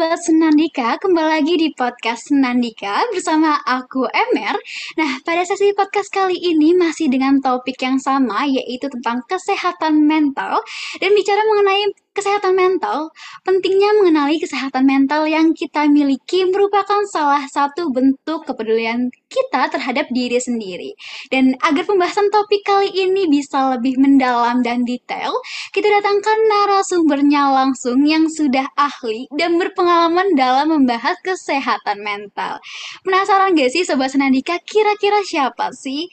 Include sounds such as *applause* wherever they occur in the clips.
Sobat Senandika, kembali lagi di podcast Senandika bersama aku Emer. Nah, pada sesi podcast kali ini masih dengan topik yang sama yaitu tentang kesehatan mental dan bicara mengenai kesehatan mental, pentingnya mengenali kesehatan mental yang kita miliki merupakan salah satu bentuk kepedulian kita terhadap diri sendiri. Dan agar pembahasan topik kali ini bisa lebih mendalam dan detail, kita datangkan narasumbernya langsung yang sudah ahli dan berpengalaman dalam membahas kesehatan mental. Penasaran gak sih Sobat Senandika kira-kira siapa sih?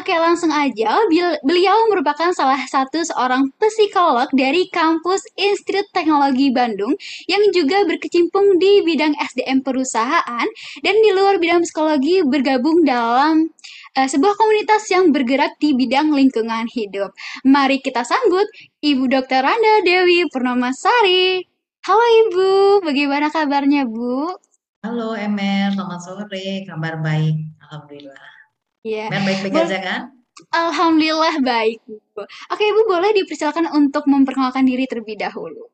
Oke langsung aja, beliau merupakan salah satu seorang psikolog dari kampus Institut Teknologi Bandung yang juga berkecimpung di bidang SDM perusahaan dan di luar bidang psikologi bergabung dalam uh, sebuah komunitas yang bergerak di bidang lingkungan hidup. Mari kita sambut Ibu Dr. Randa Dewi Purnomasari. Halo Ibu, bagaimana kabarnya Bu? Halo Emer, selamat sore. Kabar baik, Alhamdulillah. Iya. Yeah. baik-baik aja kan? Alhamdulillah baik. Oke, Ibu boleh dipersilakan untuk memperkenalkan diri terlebih dahulu.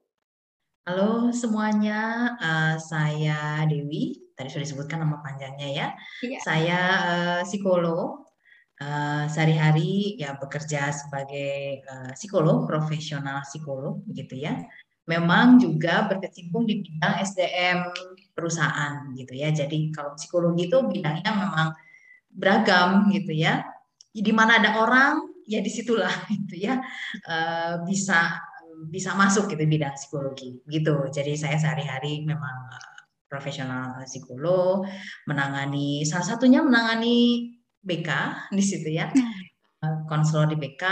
Halo semuanya, uh, saya Dewi. Tadi sudah disebutkan nama panjangnya ya. Iya. Saya uh, psikolog. Uh, sehari-hari ya bekerja sebagai uh, psikolog, profesional psikolog, begitu ya. Memang juga berkecimpung di bidang SDM perusahaan, gitu ya. Jadi kalau psikologi itu bidangnya memang beragam, gitu ya di mana ada orang ya di situlah *laughs* gitu ya uh, bisa bisa masuk gitu bidang psikologi gitu. Jadi saya sehari-hari memang uh, profesional psikolog menangani salah satunya menangani BK *laughs* di situ ya. Uh, konselor di BK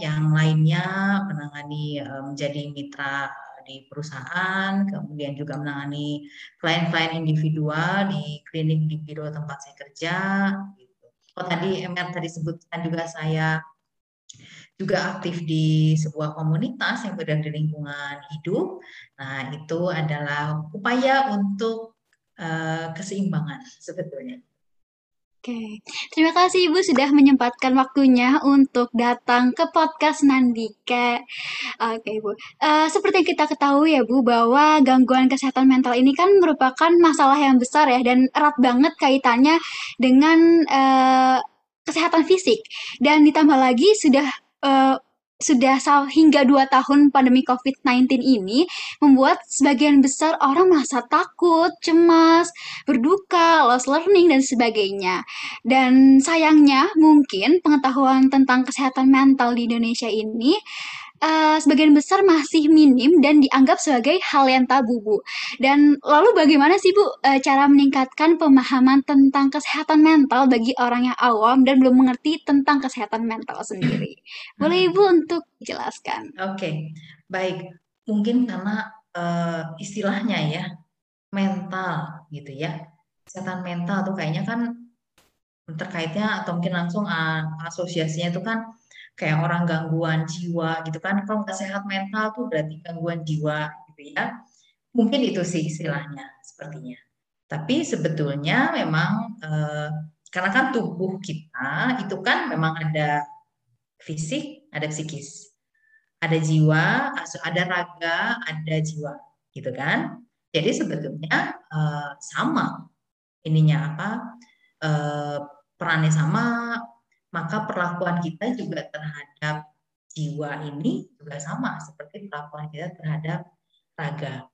yang lainnya menangani menjadi mitra di perusahaan, kemudian juga menangani klien-klien individual di klinik di biro tempat saya kerja, Oh tadi Emer tadi sebutkan juga saya juga aktif di sebuah komunitas yang berada di lingkungan hidup. Nah itu adalah upaya untuk uh, keseimbangan sebetulnya. Oke, terima kasih Ibu sudah menyempatkan waktunya untuk datang ke podcast Nandika. Oke Bu, uh, seperti yang kita ketahui ya Bu, bahwa gangguan kesehatan mental ini kan merupakan masalah yang besar ya, dan erat banget kaitannya dengan uh, kesehatan fisik. Dan ditambah lagi sudah uh, sudah hingga dua tahun pandemi COVID-19 ini membuat sebagian besar orang merasa takut, cemas, berduka, lost learning, dan sebagainya. Dan sayangnya mungkin pengetahuan tentang kesehatan mental di Indonesia ini uh, sebagian besar masih minim dan dianggap sebagai hal yang tabu, Bu. Dan lalu bagaimana sih, Bu, uh, cara meningkatkan pemahaman tentang kesehatan mental bagi orang yang awam dan belum mengerti tentang kesehatan mental sendiri? Boleh Ibu untuk jelaskan? Oke, okay. baik. Mungkin karena uh, istilahnya ya, mental gitu ya. Kesehatan mental tuh kayaknya kan terkaitnya atau mungkin langsung uh, asosiasinya itu kan kayak orang gangguan jiwa gitu kan. Kalau nggak sehat mental tuh berarti gangguan jiwa gitu ya. Mungkin itu sih istilahnya sepertinya. Tapi sebetulnya memang eh, karena kan tubuh kita itu kan memang ada fisik ada psikis ada jiwa ada raga ada jiwa gitu kan. Jadi sebetulnya eh, sama ininya apa eh, perannya sama maka perlakuan kita juga terhadap jiwa ini juga sama seperti perlakuan kita terhadap raga,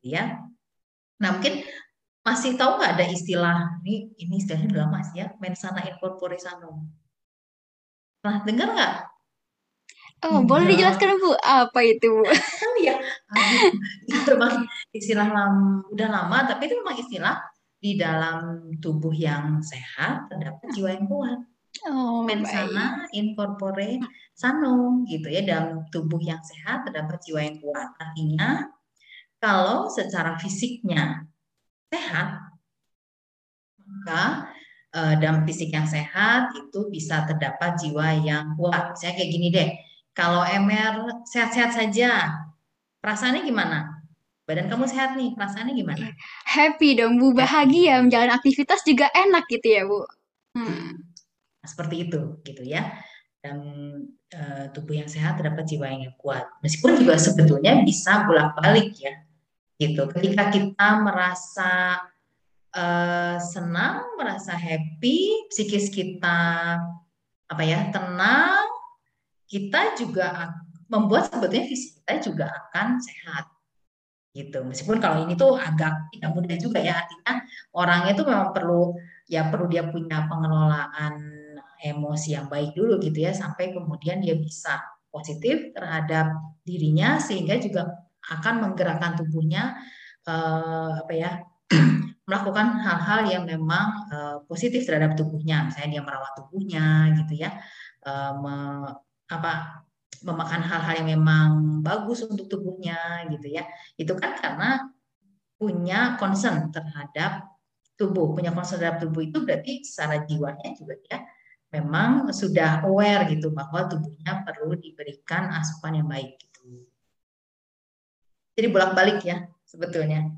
ya. Nah mungkin masih tahu nggak ada istilah ini ini istilahnya udah lama sih ya mensana incorpore sanum. Nah dengar nggak? Oh, Enggak. boleh dijelaskan Bu, apa itu Bu? *laughs* Kan ya, itu memang istilah lama, udah lama, tapi itu memang istilah di dalam tubuh yang sehat terdapat jiwa yang kuat. Oh, mensana incorpore sano gitu ya dalam tubuh yang sehat terdapat jiwa yang kuat. Artinya kalau secara fisiknya sehat maka eh, dalam fisik yang sehat itu bisa terdapat jiwa yang kuat. Saya kayak gini deh. Kalau MR sehat-sehat saja, perasaannya gimana? Badan kamu sehat nih, perasaannya gimana? Happy dong, Bu. Bahagia, menjalani aktivitas juga enak gitu ya, Bu. Hmm. Nah, seperti itu gitu ya. Dan e, tubuh yang sehat terdapat jiwa yang kuat. Meskipun juga sebetulnya bisa bolak-balik ya. Gitu. Ketika kita merasa uh, senang, merasa happy, psikis kita apa ya tenang, kita juga membuat sebetulnya fisik kita juga akan sehat gitu meskipun kalau ini tuh agak tidak mudah juga ya artinya orangnya tuh memang perlu ya perlu dia punya pengelolaan emosi yang baik dulu gitu ya sampai kemudian dia bisa positif terhadap dirinya sehingga juga akan menggerakkan tubuhnya eh, apa ya *clears throat* melakukan hal-hal yang memang eh, positif terhadap tubuhnya. Misalnya dia merawat tubuhnya gitu ya eh, me, apa memakan hal-hal yang memang bagus untuk tubuhnya gitu ya. Itu kan karena punya concern terhadap tubuh. Punya concern terhadap tubuh itu berarti secara jiwanya juga ya memang sudah aware gitu bahwa tubuhnya perlu diberikan asupan yang baik gitu. Jadi bolak-balik ya sebetulnya.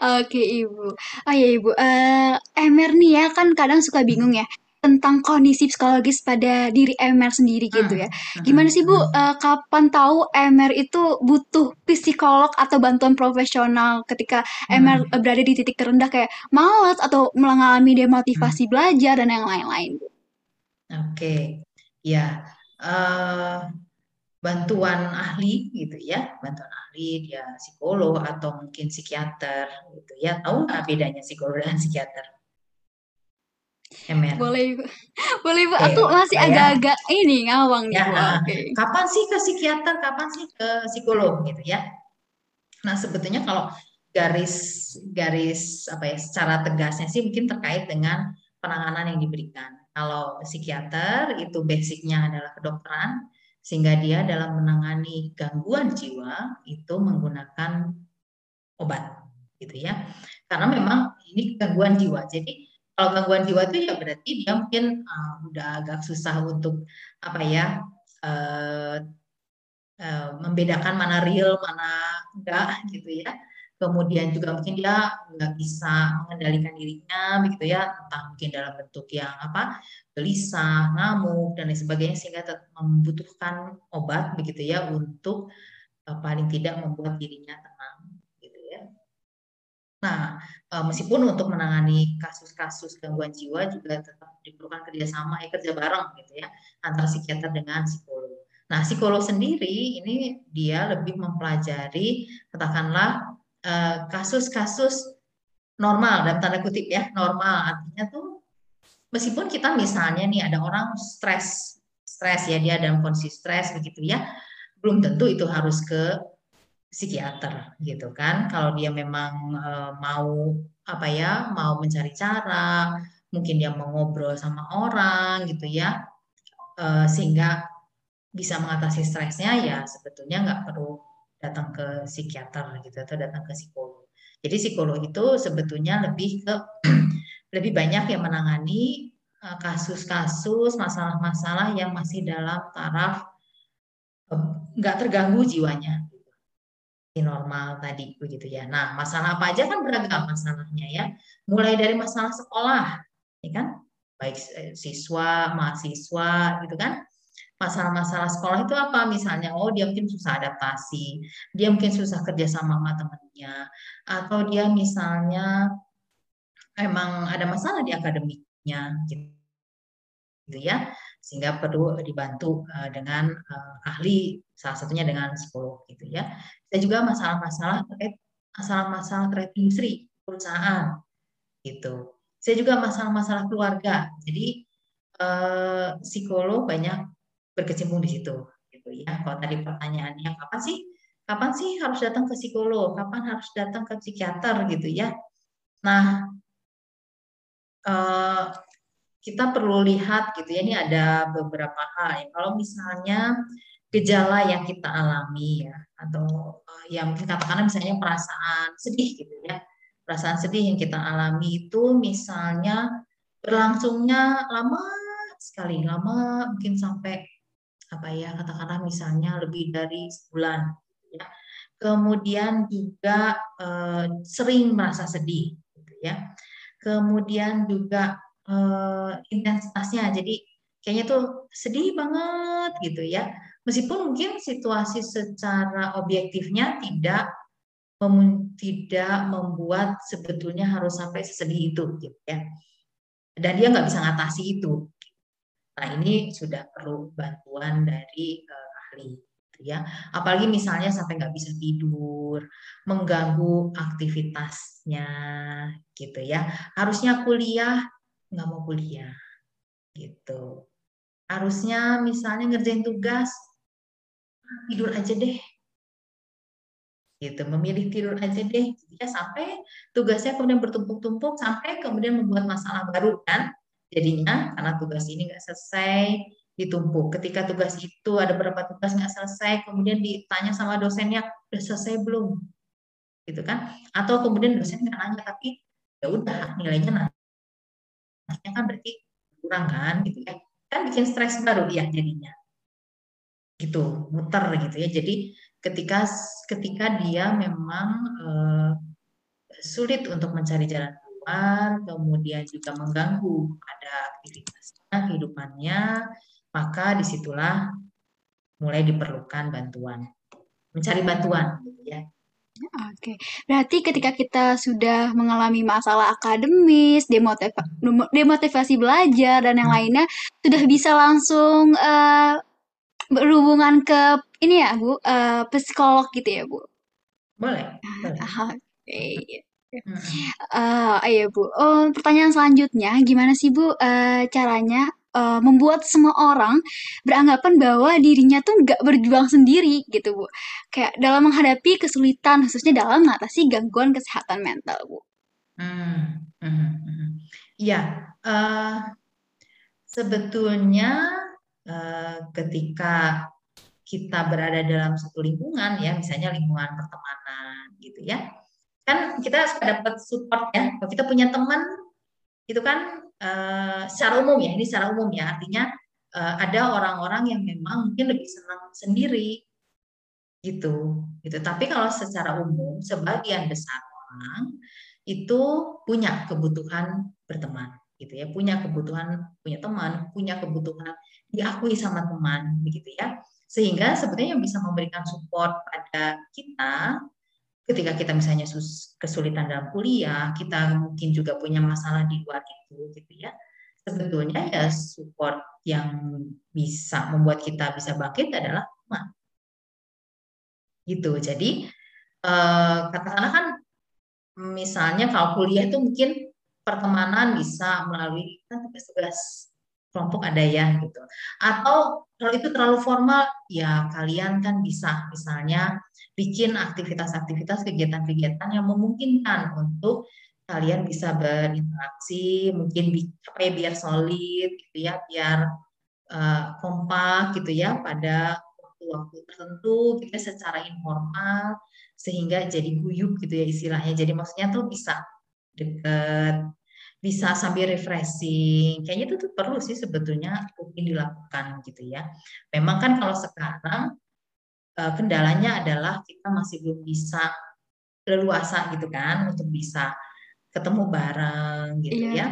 Oke ibu, oh ya ibu, uh, Emer nih ya kan kadang suka bingung ya tentang kondisi psikologis pada diri Emer sendiri gitu ya. Hmm, Gimana sih Bu, uh, kapan tahu Emer itu butuh psikolog atau bantuan profesional ketika hmm. berada di titik terendah kayak malas atau mengalami demotivasi hmm. belajar dan yang lain-lain? Oke, okay. ya uh, bantuan ahli gitu ya, bantuan ahli dia psikolog atau mungkin psikiater gitu ya. Tahu nggak bedanya psikolog dan psikiater? Emer. Boleh Ibu. *laughs* Boleh Ibu, aku masih agak-agak ini ngawang nih. Ya, uh, okay. Kapan sih ke psikiater, kapan sih ke psikolog gitu ya. Nah, sebetulnya kalau garis garis apa ya secara tegasnya sih mungkin terkait dengan penanganan yang diberikan. Kalau psikiater itu basicnya adalah kedokteran, sehingga dia dalam menangani gangguan jiwa itu menggunakan obat gitu ya. Karena memang ini gangguan jiwa. Jadi kalau gangguan jiwa itu ya berarti dia mungkin uh, udah agak susah untuk apa ya uh, uh, membedakan mana real mana enggak gitu ya. Kemudian juga mungkin dia nggak bisa mengendalikan dirinya begitu ya entah mungkin dalam bentuk yang apa gelisah ngamuk dan lain sebagainya sehingga membutuhkan obat begitu ya untuk uh, paling tidak membuat dirinya tenang nah uh, meskipun untuk menangani kasus-kasus gangguan jiwa juga tetap diperlukan kerjasama ya kerja bareng gitu ya antara psikiater dengan psikolog. Nah psikolog sendiri ini dia lebih mempelajari katakanlah eh, kasus-kasus normal dalam tanda kutip ya normal artinya tuh meskipun kita misalnya nih ada orang stres stres ya dia dalam kondisi stres begitu ya belum tentu itu harus ke psikiater gitu kan. Kalau dia memang e, mau apa ya mau mencari cara mungkin dia mau ngobrol sama orang gitu ya e, sehingga bisa mengatasi stresnya ya sebetulnya nggak perlu datang ke psikiater gitu atau datang ke psikolog. Jadi psikolog itu sebetulnya lebih ke *clears throat* lebih banyak yang menangani e, kasus-kasus masalah-masalah yang masih dalam taraf nggak terganggu jiwanya normal tadi begitu ya. Nah, masalah apa aja kan beragam masalahnya ya. Mulai dari masalah sekolah, ya kan? Baik eh, siswa, mahasiswa gitu kan. Masalah-masalah sekolah itu apa? Misalnya, oh dia mungkin susah adaptasi, dia mungkin susah kerja sama sama temannya, atau dia misalnya emang ada masalah di akademiknya gitu, gitu ya sehingga perlu dibantu uh, dengan uh, ahli salah satunya dengan psikolog gitu ya. Dan juga masalah-masalah terkait masalah-masalah terkait industri perusahaan gitu. Saya juga masalah-masalah keluarga. Jadi uh, psikolog banyak berkecimpung di situ gitu ya. Kalau tadi pertanyaannya kapan sih kapan sih harus datang ke psikolog, kapan harus datang ke psikiater gitu ya. Nah, kita perlu lihat gitu ya ini ada beberapa hal ya. Kalau misalnya gejala yang kita alami ya atau uh, yang mungkin katakanlah misalnya perasaan sedih gitu ya. Perasaan sedih yang kita alami itu misalnya berlangsungnya lama sekali, lama mungkin sampai apa ya katakanlah misalnya lebih dari sebulan gitu ya. Kemudian juga uh, sering merasa sedih gitu ya. Kemudian juga uh, intensitasnya. Jadi kayaknya tuh sedih banget gitu ya. Meskipun mungkin situasi secara objektifnya tidak tidak membuat sebetulnya harus sampai sesedih itu gitu ya dan dia nggak bisa ngatasi itu nah ini sudah perlu bantuan dari uh, ahli gitu ya apalagi misalnya sampai nggak bisa tidur mengganggu aktivitasnya gitu ya harusnya kuliah nggak mau kuliah gitu. Harusnya misalnya ngerjain tugas tidur aja deh. Gitu memilih tidur aja deh. Ya sampai tugasnya kemudian bertumpuk-tumpuk sampai kemudian membuat masalah baru kan jadinya karena tugas ini nggak selesai ditumpuk. Ketika tugas itu ada beberapa tugas nggak selesai kemudian ditanya sama dosennya udah selesai belum? Gitu kan. Atau kemudian dosen nanya tapi ya udah nilainya nanti kan berarti kurang kan gitu ya. Kan bikin stres baru ya jadinya. Gitu muter gitu ya. Jadi ketika ketika dia memang uh, sulit untuk mencari jalan keluar, kemudian juga mengganggu pada aktivitasnya, kehidupannya, maka di situlah mulai diperlukan bantuan, mencari bantuan, gitu ya. Oke, berarti ketika kita sudah mengalami masalah akademis, demotiva demotivasi belajar dan yang hmm. lainnya, sudah bisa langsung uh, berhubungan ke ini ya Bu, uh, psikolog gitu ya Bu? Boleh. boleh. Oke. Okay. Uh, iya Bu. Oh, pertanyaan selanjutnya, gimana sih Bu uh, caranya uh, membuat semua orang beranggapan bahwa dirinya tuh nggak berjuang sendiri gitu Bu? Kayak dalam menghadapi kesulitan, khususnya dalam mengatasi gangguan kesehatan mental Bu. Hmm, hmm, hmm. Iya, uh, sebetulnya uh, ketika kita berada dalam satu lingkungan ya, misalnya lingkungan pertemanan gitu ya. Kan kita suka dapat support ya. Kalau kita punya teman itu kan uh, secara umum ya, ini secara umum ya, artinya uh, ada orang-orang yang memang mungkin lebih senang sendiri gitu. Gitu. Tapi kalau secara umum sebagian besar orang itu punya kebutuhan berteman gitu ya, punya kebutuhan punya teman, punya kebutuhan diakui sama teman begitu ya. Sehingga sebetulnya yang bisa memberikan support pada kita ketika kita misalnya kesulitan dalam kuliah, kita mungkin juga punya masalah di luar itu gitu ya. Sebetulnya ya support yang bisa membuat kita bisa bangkit adalah teman. Gitu. Jadi eh, katakanlah kan misalnya kalau kuliah itu mungkin pertemanan bisa melalui kan tugas-tugas kelompok ada ya gitu. Atau kalau itu terlalu formal, ya kalian kan bisa misalnya bikin aktivitas-aktivitas kegiatan-kegiatan yang memungkinkan untuk kalian bisa berinteraksi, mungkin apa ya biar solid gitu ya, biar uh, kompak gitu ya pada waktu-waktu tertentu kita gitu secara informal sehingga jadi guyup gitu ya istilahnya. Jadi maksudnya tuh bisa deket bisa sambil refreshing. Kayaknya itu tuh perlu sih sebetulnya mungkin dilakukan gitu ya. Memang kan kalau sekarang eh, kendalanya adalah kita masih belum bisa leluasa gitu kan untuk bisa ketemu bareng gitu iya. ya.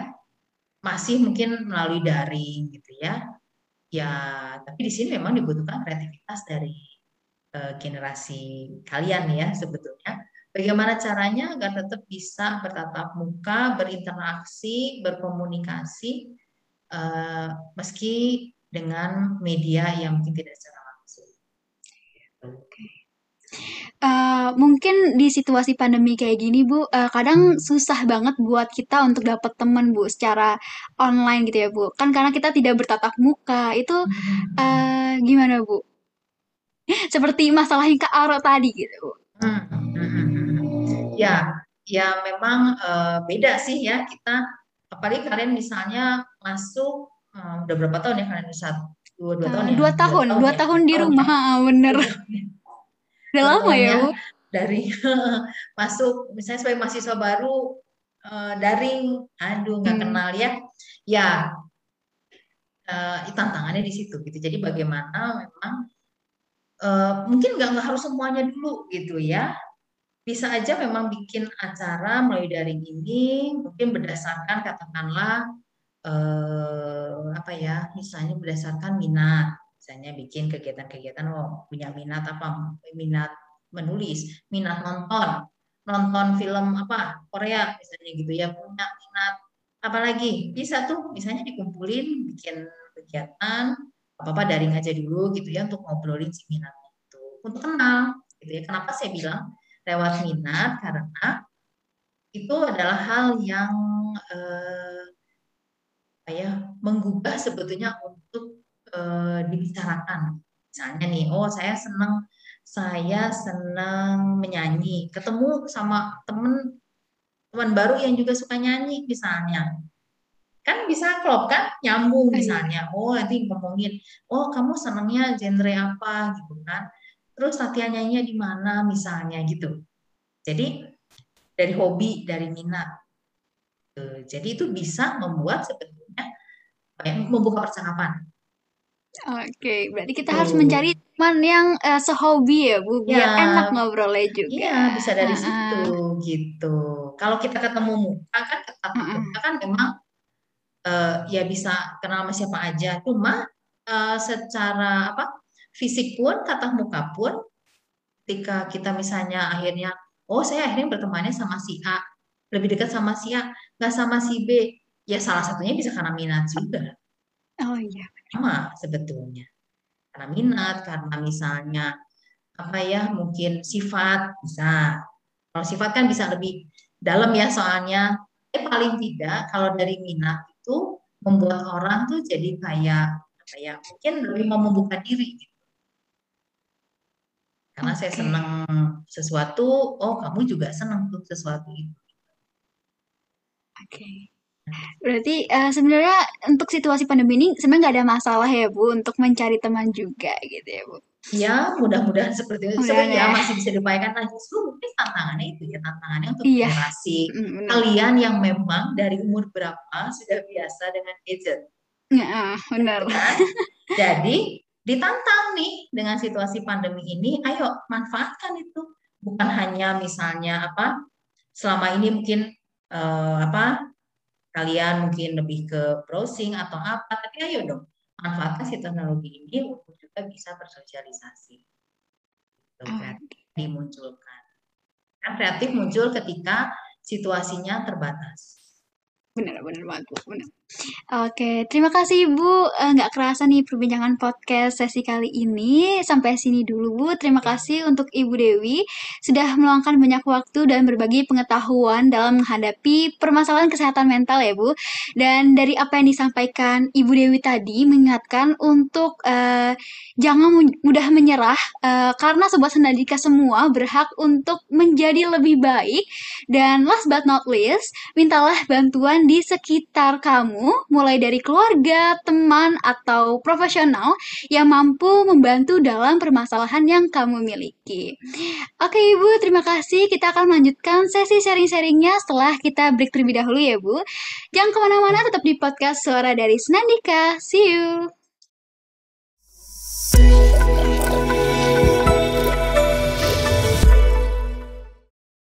Masih mungkin melalui daring gitu ya. Ya, tapi di sini memang dibutuhkan kreativitas dari uh, generasi kalian ya sebetulnya Bagaimana caranya agar tetap bisa bertatap muka, berinteraksi, berkomunikasi, uh, meski dengan media yang mungkin tidak secara langsung. Uh, mungkin di situasi pandemi kayak gini Bu, uh, kadang hmm. susah banget buat kita untuk dapat teman Bu secara online gitu ya Bu. Kan karena kita tidak bertatap muka, itu uh, gimana Bu? *laughs* Seperti masalah yang ke Aro tadi gitu Bu. Hmm. Hmm, hmm ya ya memang uh, beda sih ya kita apalagi kalian misalnya masuk uh, udah berapa tahun ya kalian bisa? Dua, dua tahun ya? dua tahun dua, dua tahun, tahun di rumah. ya. bener. Udah lama ya bu? dari *laughs* masuk misalnya sebagai mahasiswa baru uh, daring. Aduh nggak hmm. kenal ya. Ya uh, tantangannya di situ gitu. Jadi bagaimana memang uh, mungkin nggak harus semuanya dulu gitu ya bisa aja memang bikin acara melalui daring ini mungkin berdasarkan katakanlah eh, apa ya misalnya berdasarkan minat. Misalnya bikin kegiatan-kegiatan oh punya minat apa minat menulis minat nonton nonton film apa Korea misalnya gitu ya punya minat. Apalagi bisa tuh misalnya dikumpulin bikin kegiatan apa apa daring aja dulu gitu ya untuk ngobrolin si minatnya itu. Untuk kenal gitu ya. Kenapa saya bilang lewat minat karena itu adalah hal yang eh, ya menggugah sebetulnya untuk eh, dibicarakan. Misalnya nih oh saya senang saya senang menyanyi. Ketemu sama temen teman baru yang juga suka nyanyi misalnya. Kan bisa klop kan? Nyambung iya. misalnya. Oh nanti ngomongin oh kamu senangnya genre apa? Gitu kan terus latihan nyanyinya di mana misalnya gitu jadi dari hobi dari minat jadi itu bisa membuat sebetulnya membuka percakapan Oke, berarti kita harus mencari teman yang uh, sehobi ya, Bu, biar ya, enak ngobrolnya juga. Iya, bisa dari uh -uh. situ gitu. Kalau kita ketemu muka kan tetap uh -uh. kan memang uh, ya bisa kenal sama siapa aja. Cuma uh, secara apa? Fisik pun, tatap muka pun ketika kita misalnya akhirnya oh saya akhirnya bertemannya sama si A, lebih dekat sama si A, nggak sama si B. Ya salah satunya bisa karena minat juga. Oh iya sama sebetulnya. Karena minat, karena misalnya apa ya mungkin sifat bisa. Kalau sifat kan bisa lebih dalam ya soalnya. Eh paling tidak kalau dari minat itu membuat orang tuh jadi kayak apa ya mungkin lebih mau membuka diri gitu. Karena okay. saya senang sesuatu, oh kamu juga senang tuh sesuatu itu. Oke. Okay. Berarti uh, sebenarnya untuk situasi pandemi ini sebenarnya nggak ada masalah ya Bu untuk mencari teman juga gitu ya Bu. Ya mudah-mudahan seperti itu. Sebenarnya ya. masih bisa diupayakan. Nah justru mungkin tantangannya itu ya tantangannya untuk iya. generasi mm, kalian yang memang dari umur berapa sudah biasa dengan gadget. Ya, benar. Kan? Jadi ditantang nih dengan situasi pandemi ini, ayo manfaatkan itu. Bukan hanya misalnya apa selama ini mungkin uh, apa kalian mungkin lebih ke browsing atau apa, tapi ayo dong manfaatkan si teknologi ini untuk juga bisa bersosialisasi. Kreatif dimunculkan. Kan kreatif muncul ketika situasinya terbatas. Benar, benar banget, Benar. Oke, terima kasih Ibu. Eh, nggak kerasa nih perbincangan podcast sesi kali ini. Sampai sini dulu Bu. Terima kasih untuk Ibu Dewi sudah meluangkan banyak waktu dan berbagi pengetahuan dalam menghadapi permasalahan kesehatan mental ya Bu. Dan dari apa yang disampaikan Ibu Dewi tadi mengingatkan untuk uh, jangan mudah menyerah uh, karena sobat senadika semua berhak untuk menjadi lebih baik. Dan last but not least, mintalah bantuan di sekitar kamu kamu, mulai dari keluarga, teman, atau profesional yang mampu membantu dalam permasalahan yang kamu miliki. Oke Ibu, terima kasih. Kita akan melanjutkan sesi sharing-sharingnya setelah kita break terlebih dahulu ya Bu. Jangan ke mana-mana, tetap di podcast Suara dari Senandika. See you!